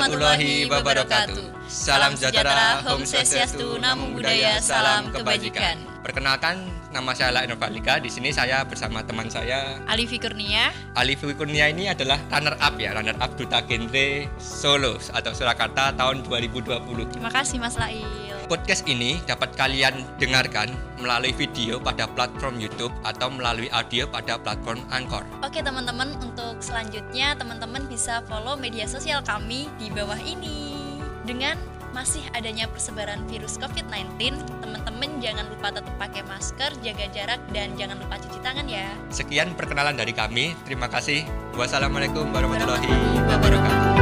Warahmatullahi wabarakatuh. Salam sejahtera, Om Swastiastu, Namo Buddhaya, salam kebajikan. Perkenalkan, nama saya Lain Balika. Di sini saya bersama teman saya Alifi Kurnia. Alifi Kurnia ini adalah runner up ya, runner up Duta Genre Solo atau Surakarta tahun 2020. Terima kasih Mas Lail. Podcast ini dapat kalian dengarkan melalui video pada platform YouTube atau melalui audio pada platform Anchor. Oke teman-teman, untuk selanjutnya teman-teman bisa follow media sosial kami di bawah ini. Dengan masih adanya persebaran virus COVID-19, teman-teman jangan lupa tetap pakai masker, jaga jarak, dan jangan lupa cuci tangan ya. Sekian perkenalan dari kami. Terima kasih. Wassalamualaikum warahmatullahi wabarakatuh.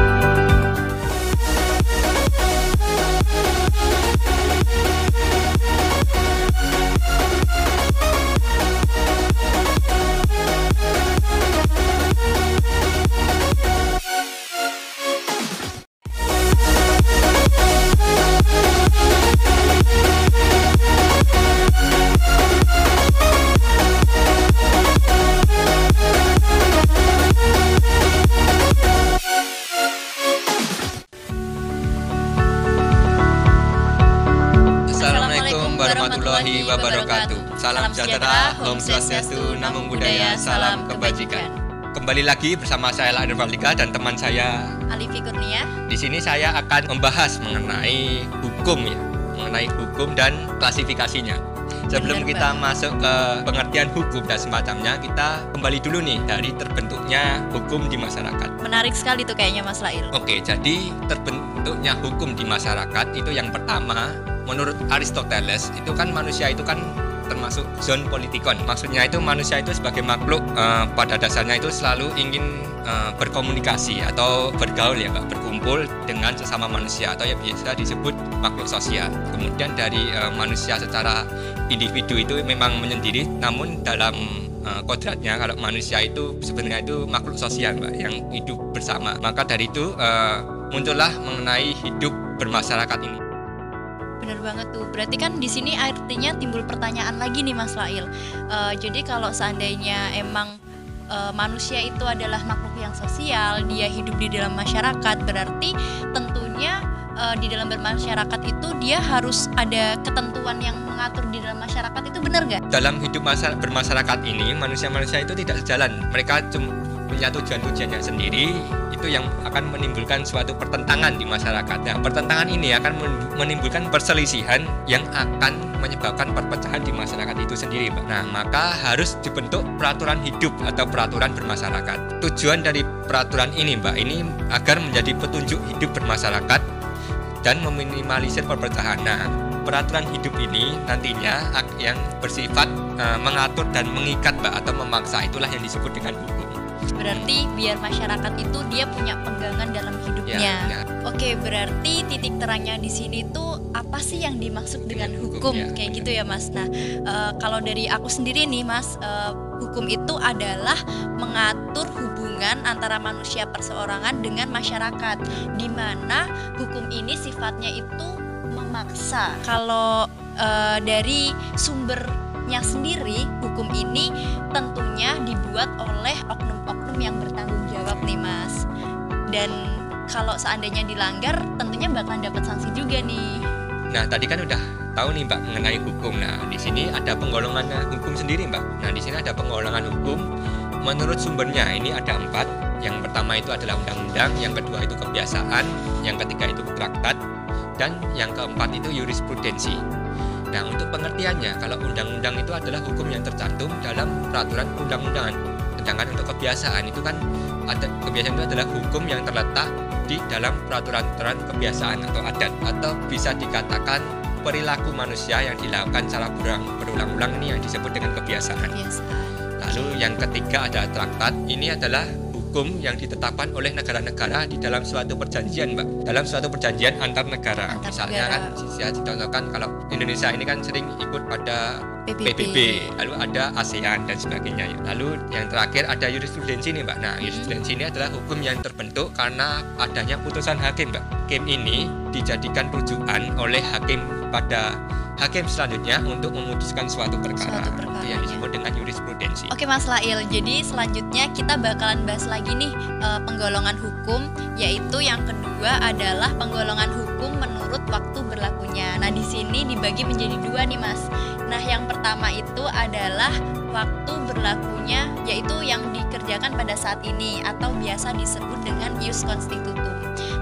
Warahmatullahi wabarakatuh. Salam sejahtera, Om Swastiastu, Namo Buddhaya, salam kebajikan. Kembali lagi bersama saya Lain Valika dan teman saya. Alifi Kurnia. Di sini saya akan membahas mengenai hukum ya, mengenai hukum dan klasifikasinya. Sebelum kita masuk ke pengertian hukum dan semacamnya, kita kembali dulu nih dari terbentuknya hukum di masyarakat. Menarik sekali tuh kayaknya Mas Lail. Oke, jadi terbentuknya hukum di masyarakat itu yang pertama, menurut Aristoteles itu kan manusia itu kan termasuk zon politikon. Maksudnya itu manusia itu sebagai makhluk eh, pada dasarnya itu selalu ingin eh, berkomunikasi atau bergaul ya, Pak, berkumpul dengan sesama manusia atau yang biasa disebut makhluk sosial. Kemudian dari eh, manusia secara individu itu memang menyendiri, namun dalam kodratnya kalau manusia itu sebenarnya itu makhluk sosial Mbak, yang hidup bersama. Maka dari itu eh, muncullah mengenai hidup bermasyarakat ini. Bener banget tuh. Berarti kan di sini artinya timbul pertanyaan lagi nih Mas Lail. Eh, jadi kalau seandainya emang eh, manusia itu adalah makhluk yang sosial, dia hidup di dalam masyarakat, berarti tentunya eh, di dalam bermasyarakat itu dia harus ada ketentuan yang mengatur di dalam masyarakat itu benar nggak? Dalam hidup masa- bermasyarakat ini manusia-manusia itu tidak sejalan. Mereka cuma punya tujuan-tujuannya sendiri itu yang akan menimbulkan suatu pertentangan di masyarakat. Nah, pertentangan ini akan men- menimbulkan perselisihan yang akan menyebabkan perpecahan di masyarakat itu sendiri. Nah, maka harus dibentuk peraturan hidup atau peraturan bermasyarakat. Tujuan dari peraturan ini, Mbak, ini agar menjadi petunjuk hidup bermasyarakat dan meminimalisir perpecahan. Nah, peraturan hidup ini nantinya yang bersifat eh, mengatur dan mengikat, Mbak, atau memaksa itulah yang disebut dengan hukum. Berarti biar masyarakat itu dia punya pegangan dalam hidupnya. Ya, ya. Oke, berarti titik terangnya di sini tuh apa sih yang dimaksud dengan hukum, hukum, ya, kayak gitu ya, Mas. Nah, eh, kalau dari aku sendiri nih, Mas, eh, hukum itu adalah mengatur hubungan antara manusia perseorangan dengan masyarakat, di mana hukum ini sifatnya itu memaksa. Kalau eh, dari sumbernya sendiri, hukum ini tentunya dibuat oleh oknum-oknum yang bertanggung jawab nih, Mas. Dan kalau seandainya dilanggar tentunya bakalan dapat sanksi juga nih. Nah, tadi kan udah tahu nih, Mbak, mengenai hukum. Nah, di sini ada penggolongannya hukum sendiri, Mbak. Nah, di sini ada penggolongan hukum menurut sumbernya. Ini ada empat. Yang pertama itu adalah undang-undang, yang kedua itu kebiasaan, yang ketiga itu traktat, dan yang keempat itu jurisprudensi. Nah, untuk pengertiannya, kalau undang-undang itu adalah hukum yang tercantum dalam peraturan undang-undangan. Sedangkan untuk kebiasaan itu kan ada kebiasaan itu adalah hukum yang terletak di dalam peraturan-peraturan kebiasaan atau adat atau bisa dikatakan perilaku manusia yang dilakukan secara berulang- berulang-ulang ini yang disebut dengan kebiasaan. Biasa. Lalu yang ketiga ada traktat. Ini adalah hukum yang ditetapkan oleh negara-negara di dalam suatu perjanjian, Mbak. Dalam suatu perjanjian antar negara. Antar Misalnya negara. kan saya dicontohkan kalau Indonesia ini kan sering ikut pada PBB. PBB, lalu ada ASEAN dan sebagainya. Lalu yang terakhir ada jurisprudensi nih Mbak. Nah, Hmm. jurisprudensi ini adalah hukum yang terbentuk karena adanya putusan hakim Mbak. Hakim ini dijadikan rujukan oleh hakim pada hakim selanjutnya untuk memutuskan suatu perkara. Suatu perkara, Itu yang ya. disebut dengan jurisprudensi. Oke Mas Lail, jadi selanjutnya kita bakalan bahas lagi nih eh, penggolongan hukum, yaitu yang kedua adalah penggolongan hukum menurut waktu dibagi menjadi dua nih Mas. Nah yang pertama itu adalah waktu berlakunya, yaitu yang dikerjakan pada saat ini atau biasa disebut dengan ius constitutum.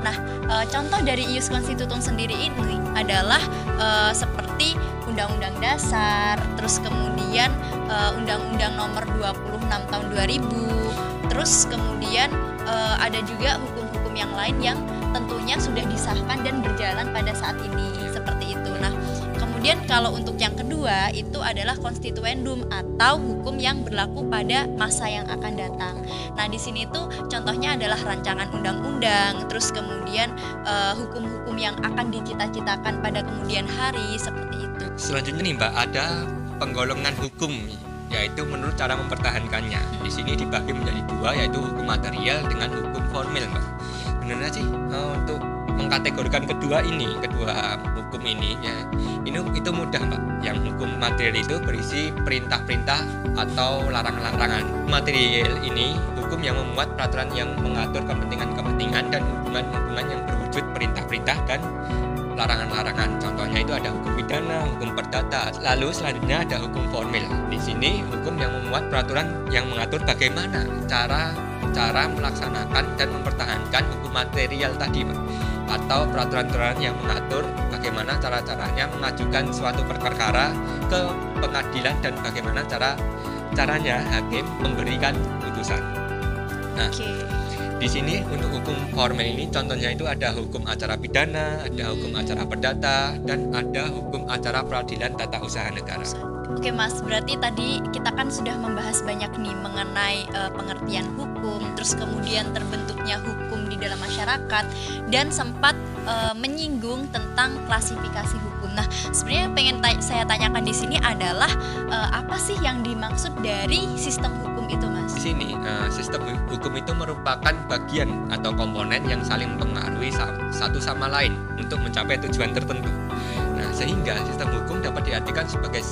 Nah eh, contoh dari ius constitutum sendiri ini adalah eh, seperti Undang-Undang Dasar, terus kemudian eh, Undang-Undang Nomor 26 Tahun 2000. Terus kemudian eh, ada juga hukum-hukum yang lain yang tentunya sudah disahkan dan berjalan pada saat ini kemudian kalau untuk yang kedua itu adalah konstituendum atau hukum yang berlaku pada masa yang akan datang. Nah, di sini tuh contohnya adalah rancangan undang-undang, terus kemudian eh, hukum-hukum yang akan dicita-citakan pada kemudian hari seperti itu. Selanjutnya nih Mbak, ada penggolongan hukum yaitu menurut cara mempertahankannya. Di sini dibagi menjadi dua yaitu hukum material dengan hukum formil, Mbak. Benar sih eh, untuk mengkategorikan kedua ini, kedua hukum ini ya. Ini itu mudah, Mbak. Yang hukum material itu berisi perintah-perintah atau larang-larangan. Material ini hukum yang memuat peraturan yang mengatur kepentingan-kepentingan dan hubungan-hubungan yang berwujud perintah-perintah dan larangan-larangan. Contohnya itu ada hukum pidana, hukum perdata. Lalu selanjutnya ada hukum formil. Di sini hukum yang memuat peraturan yang mengatur bagaimana cara cara melaksanakan dan mempertahankan hukum material tadi, Pak. Atau peraturan-peraturan yang mengatur bagaimana cara-caranya mengajukan suatu perkara ke pengadilan dan bagaimana cara caranya hakim memberikan putusan. Nah, Oke. di sini untuk hukum formil ini contohnya itu ada hukum acara pidana, ada hukum acara perdata, dan ada hukum acara peradilan tata usaha negara. Oke Mas, berarti tadi kita kan sudah membahas banyak nih mengenai eh, pengertian hukum, terus kemudian terbentuknya hukum di dalam masyarakat dan sempat eh, menyinggung tentang klasifikasi hukum. Nah, sebenarnya yang pengen ta- saya tanyakan di sini adalah eh, apa sih yang dimaksud dari sistem hukum itu, Mas? Di sini eh, sistem hu- hukum itu merupakan bagian atau komponen yang saling mempengaruhi sa- satu sama lain untuk mencapai tujuan tertentu. Nah, sehingga sistem hukum dapat diartikan sebagai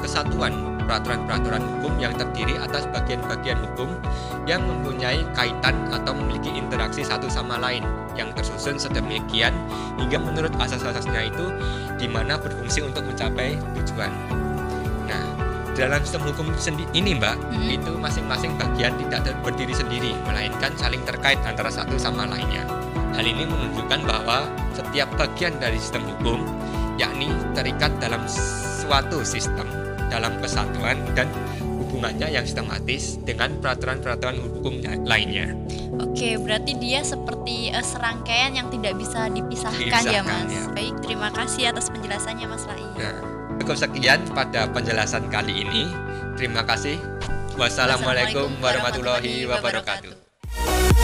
kesatuan peraturan-peraturan hukum yang terdiri atas bagian-bagian hukum yang mempunyai kaitan atau memiliki interaksi satu sama lain yang tersusun sedemikian hingga menurut asas-asasnya itu di mana berfungsi untuk mencapai tujuan. Nah, dalam sistem hukum ini, Mbak, Hmm. itu masing-masing bagian tidak berdiri sendiri, melainkan saling terkait antara satu sama lainnya. Hal ini menunjukkan bahwa setiap bagian dari sistem hukum yakni terikat dalam suatu sistem dalam kesatuan dan hubungannya yang sistematis dengan peraturan-peraturan hukum lainnya. Oke, berarti dia seperti eh, serangkaian yang tidak bisa dipisahkan ya, Dipisahkan, Mas. ya. Baik, terima kasih atas penjelasannya, Mas Rai. Nah, cukup sekian pada penjelasan kali ini. Terima kasih. Wassalamualaikum warahmatullahi wabarakatuh. Assalamualaikum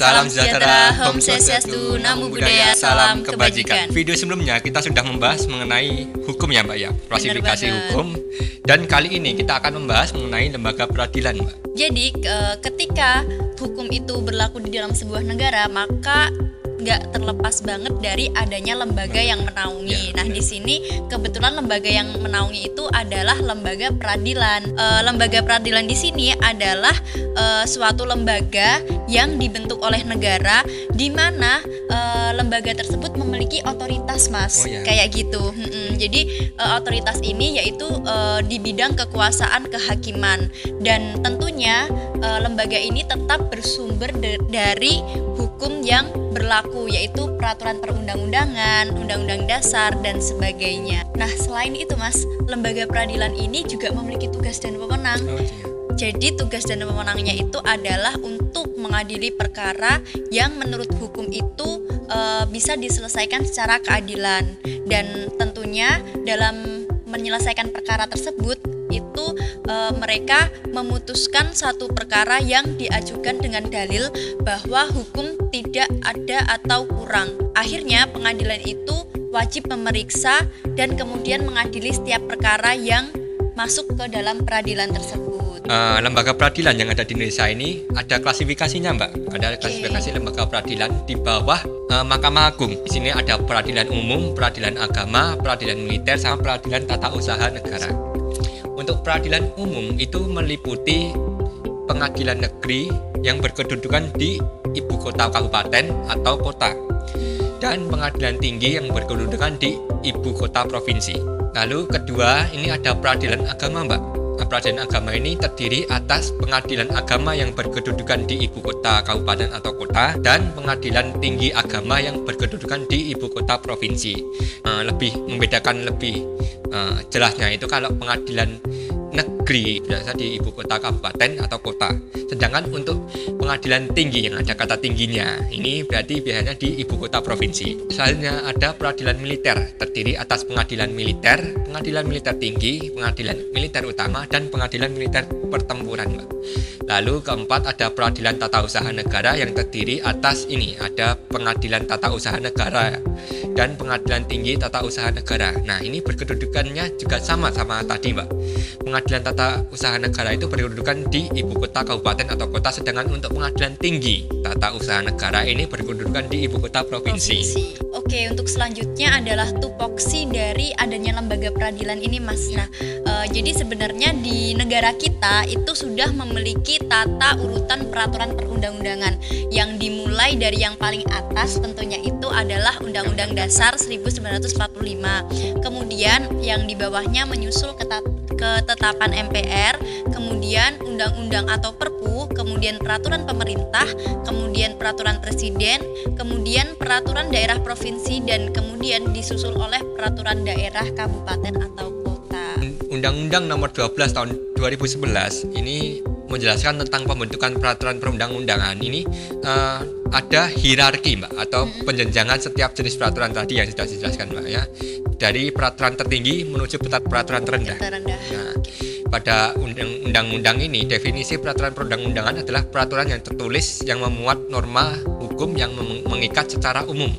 Salam sejahtera, Om Swastiastu, Namo Buddhaya, Salam Kebajikan. Video sebelumnya kita sudah membahas mengenai hukum ya Mbak ya, klasifikasi hukum. Dan kali ini kita akan membahas mengenai lembaga peradilan Mbak. Jadi ketika hukum itu berlaku di dalam sebuah negara, maka nggak terlepas banget dari adanya lembaga yang menaungi. Ya, nah benar. di sini kebetulan lembaga yang menaungi itu adalah lembaga peradilan. Eh, lembaga peradilan di sini adalah eh, suatu lembaga yang dibentuk oleh negara, di mana eh, lembaga tersebut memiliki otoritas, mas, Oh, ya. kayak gitu. Mm-mm. Jadi eh, otoritas ini yaitu eh, di bidang kekuasaan kehakiman dan tentunya eh, lembaga ini tetap bersumber de- dari hukum yang berlaku yaitu peraturan perundang-undangan, undang-undang dasar dan sebagainya. Nah, selain itu Mas, lembaga peradilan ini juga memiliki tugas dan wewenang. Oh, iya. Jadi tugas dan wewenangnya itu adalah untuk mengadili perkara yang menurut hukum itu e, bisa diselesaikan secara keadilan dan tentunya dalam menyelesaikan perkara tersebut itu e, mereka memutuskan satu perkara yang diajukan dengan dalil bahwa hukum tidak ada atau kurang. Akhirnya pengadilan itu wajib memeriksa dan kemudian mengadili setiap perkara yang masuk ke dalam peradilan tersebut. Uh, lembaga peradilan yang ada di Indonesia ini ada klasifikasinya, Mbak. Ada klasifikasi lembaga peradilan di bawah uh, Mahkamah Agung. Di sini ada peradilan umum, peradilan agama, peradilan militer, sama peradilan tata usaha negara. Untuk peradilan umum itu meliputi pengadilan negeri yang berkedudukan di ibu kota kabupaten atau kota dan pengadilan tinggi yang berkedudukan di ibu kota provinsi. Lalu kedua ini ada peradilan agama, Mbak peradilan agama ini terdiri atas pengadilan agama yang berkedudukan di ibu kota kabupaten atau kota dan pengadilan tinggi agama yang berkedudukan di ibu kota provinsi. Uh, lebih membedakan lebih uh, jelasnya itu kalau pengadilan negeri biasa di ibu kota kabupaten atau kota. Sedangkan untuk pengadilan tinggi yang ada kata tingginya ini berarti biasanya di ibu kota provinsi. Selanjutnya ada peradilan militer terdiri atas pengadilan militer pengadilan militer tinggi pengadilan militer utama dan pengadilan militer pertempuran lalu keempat ada peradilan tata usaha negara yang terdiri atas ini ada pengadilan tata usaha negara dan pengadilan tinggi tata usaha negara nah ini berkedudukannya juga sama sama tadi mbak pengadilan tata usaha negara itu berkedudukan di ibu kota kabupaten atau kota sedangkan untuk pengadilan tinggi tata usaha negara ini berkedudukan di ibu kota provinsi. provinsi. Oke, untuk selanjutnya adalah tupoksi dari adanya lembaga peradilan ini, Mas. Nah, e, jadi sebenarnya di negara kita itu sudah memiliki tata urutan peraturan perundang-undangan yang dimulai dari yang paling atas tentunya itu adalah Undang-Undang Dasar 1945. Kemudian yang di bawahnya menyusul ketetapan MPR, kemudian undang-undang atau perpu, kemudian peraturan pemerintah, kemudian peraturan presiden, kemudian peraturan daerah provinsi dan kemudian disusul oleh peraturan daerah kabupaten atau kota. Undang-Undang Nomor 12 tahun 2011 ini menjelaskan tentang pembentukan peraturan perundang-undangan ini uh, ada hierarki mbak atau penjenjangan setiap jenis peraturan tadi yang sudah dijelaskan mbak ya dari peraturan tertinggi menuju peraturan terendah. terendah. Nah, pada undang-undang ini definisi peraturan perundang-undangan adalah peraturan yang tertulis yang memuat norma hukum yang mengikat secara umum.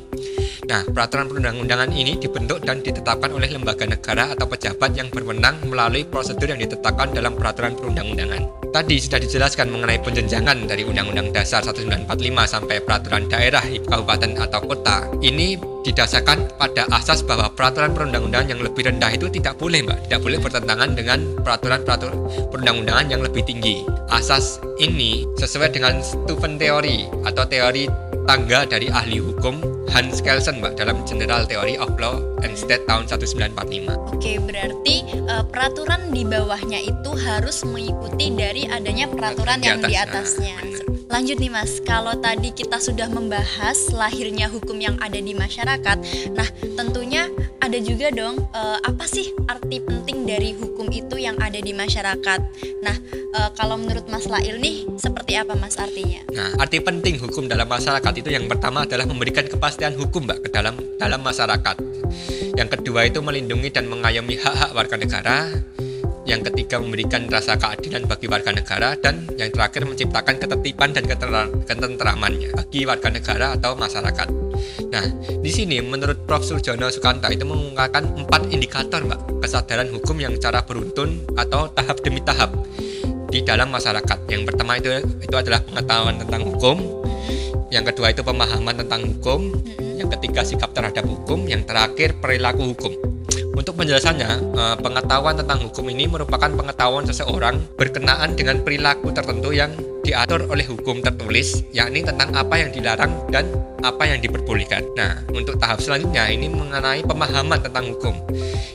Nah, peraturan perundang-undangan ini dibentuk dan ditetapkan oleh lembaga negara atau pejabat yang berwenang melalui prosedur yang ditetapkan dalam peraturan perundang-undangan. Tadi sudah dijelaskan mengenai penjenjangan dari Undang-Undang Dasar 1945 sampai peraturan daerah, kabupaten atau kota. Ini didasarkan pada asas bahwa peraturan perundang-undangan yang lebih rendah itu tidak boleh, Mbak. Tidak boleh bertentangan dengan peraturan-peraturan perundang-undangan yang lebih tinggi. Asas ini sesuai dengan Stephen Theory atau teori tangga dari ahli hukum Hans Kelsen Mbak dalam General Theory of Law and State tahun 1945. Oke, berarti uh, peraturan di bawahnya itu harus mengikuti dari adanya peraturan di yang atas, di atasnya. Nah, Lanjut nih Mas, kalau tadi kita sudah membahas lahirnya hukum yang ada di masyarakat, nah tentunya ada juga dong uh, apa sih arti penting dari hukum itu yang ada di masyarakat. Nah, uh, kalau menurut Mas Lail nih seperti apa Mas artinya? Nah, arti penting hukum dalam masyarakat itu yang pertama adalah memberikan kepastian hukum Mbak ke dalam dalam masyarakat. Yang kedua itu melindungi dan mengayomi hak-hak warga negara yang ketiga memberikan rasa keadilan bagi warga negara dan yang terakhir menciptakan ketertiban dan ketentramannya bagi warga negara atau masyarakat. Nah, di sini menurut Prof. Surjono Sukanta itu mengungkapkan empat indikator, Mbak, kesadaran hukum yang secara beruntun atau tahap demi tahap di dalam masyarakat. Yang pertama itu itu adalah pengetahuan tentang hukum, yang kedua itu pemahaman tentang hukum, yang ketiga sikap terhadap hukum, yang terakhir perilaku hukum. Untuk penjelasannya, eh, pengetahuan tentang hukum ini merupakan pengetahuan seseorang berkenaan dengan perilaku tertentu yang diatur oleh hukum tertulis, yakni tentang apa yang dilarang dan apa yang diperbolehkan. Nah, untuk tahap selanjutnya ini mengenai pemahaman tentang hukum.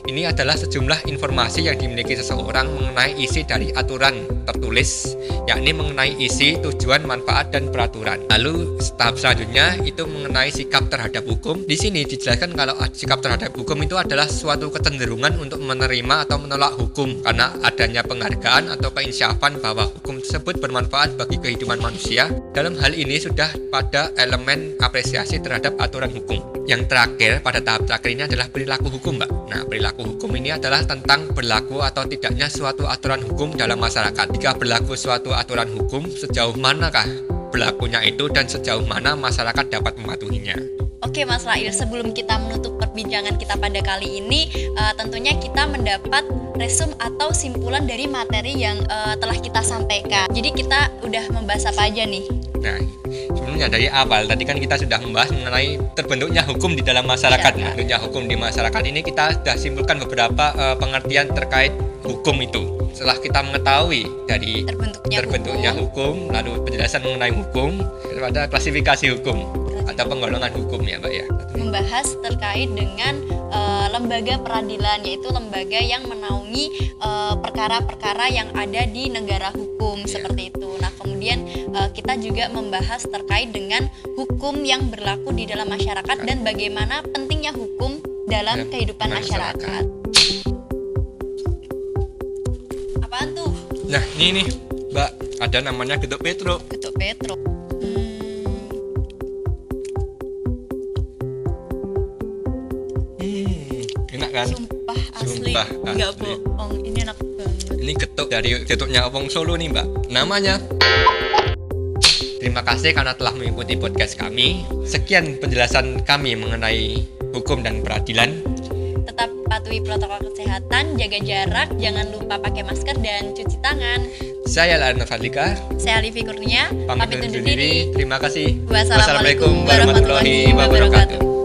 Ini adalah sejumlah informasi yang dimiliki seseorang mengenai isi dari aturan tertulis, yakni mengenai isi, tujuan, manfaat, dan peraturan. Lalu tahap selanjutnya itu mengenai sikap terhadap hukum. Di sini dijelaskan kalau sikap terhadap hukum itu adalah suatu kecenderungan untuk menerima atau menolak hukum karena adanya penghargaan atau keinsyafan bahwa hukum tersebut bermanfaat bagi kehidupan manusia. Dalam hal ini sudah pada elemen apresiasi terhadap aturan hukum. Yang terakhir pada tahap terakhir ini adalah perilaku hukum, Mbak. Nah, perilaku hukum ini adalah tentang berlaku atau tidaknya suatu aturan hukum dalam masyarakat. Jika berlaku suatu aturan hukum, sejauh manakah berlakunya itu dan sejauh mana masyarakat dapat mematuhinya. Oke Mas Rail, sebelum kita menutup perbincangan kita pada kali ini, uh, tentunya kita mendapat resum atau simpulan dari materi yang uh, telah kita sampaikan. Jadi kita udah membahas apa aja nih? Nah, sebelumnya dari awal tadi kan kita sudah membahas mengenai terbentuknya hukum di dalam masyarakat. Nah, terbentuknya hukum di masyarakat ini kita sudah simpulkan beberapa uh, pengertian terkait hukum itu. Setelah kita mengetahui dari terbentuknya, terbentuknya hukum. hukum, lalu penjelasan mengenai hukum, ada klasifikasi hukum atau penggolongan hukum ya, Mbak ya. Membahas terkait dengan uh, lembaga peradilan yaitu lembaga yang menaungi perkara-perkara uh, yang ada di negara hukum yeah. seperti itu. Nah, kemudian uh, kita juga membahas terkait dengan hukum yang berlaku di dalam masyarakat dan bagaimana pentingnya hukum dalam ya, kehidupan masyarakat. masyarakat. Apaan tuh? Nah, ini nih, Mbak, ada namanya Getuk Petro. Getuk Petro. Kan? Sumpah asli. Sumpah Enggak bohong, ini enak banget. Ini getuk dari getuknya Opong Solo nih, Mbak. Namanya Terima kasih karena telah mengikuti podcast kami. Sekian penjelasan kami mengenai hukum dan peradilan. Tetap patuhi protokol kesehatan, jaga jarak, jangan lupa pakai masker dan cuci tangan. Saya Lana Fadlika. Saya Alifi Kurnia. Pamit, Pamit undur diri. Terima kasih. Wassalamualaikum warahmatullahi wabarakatuh.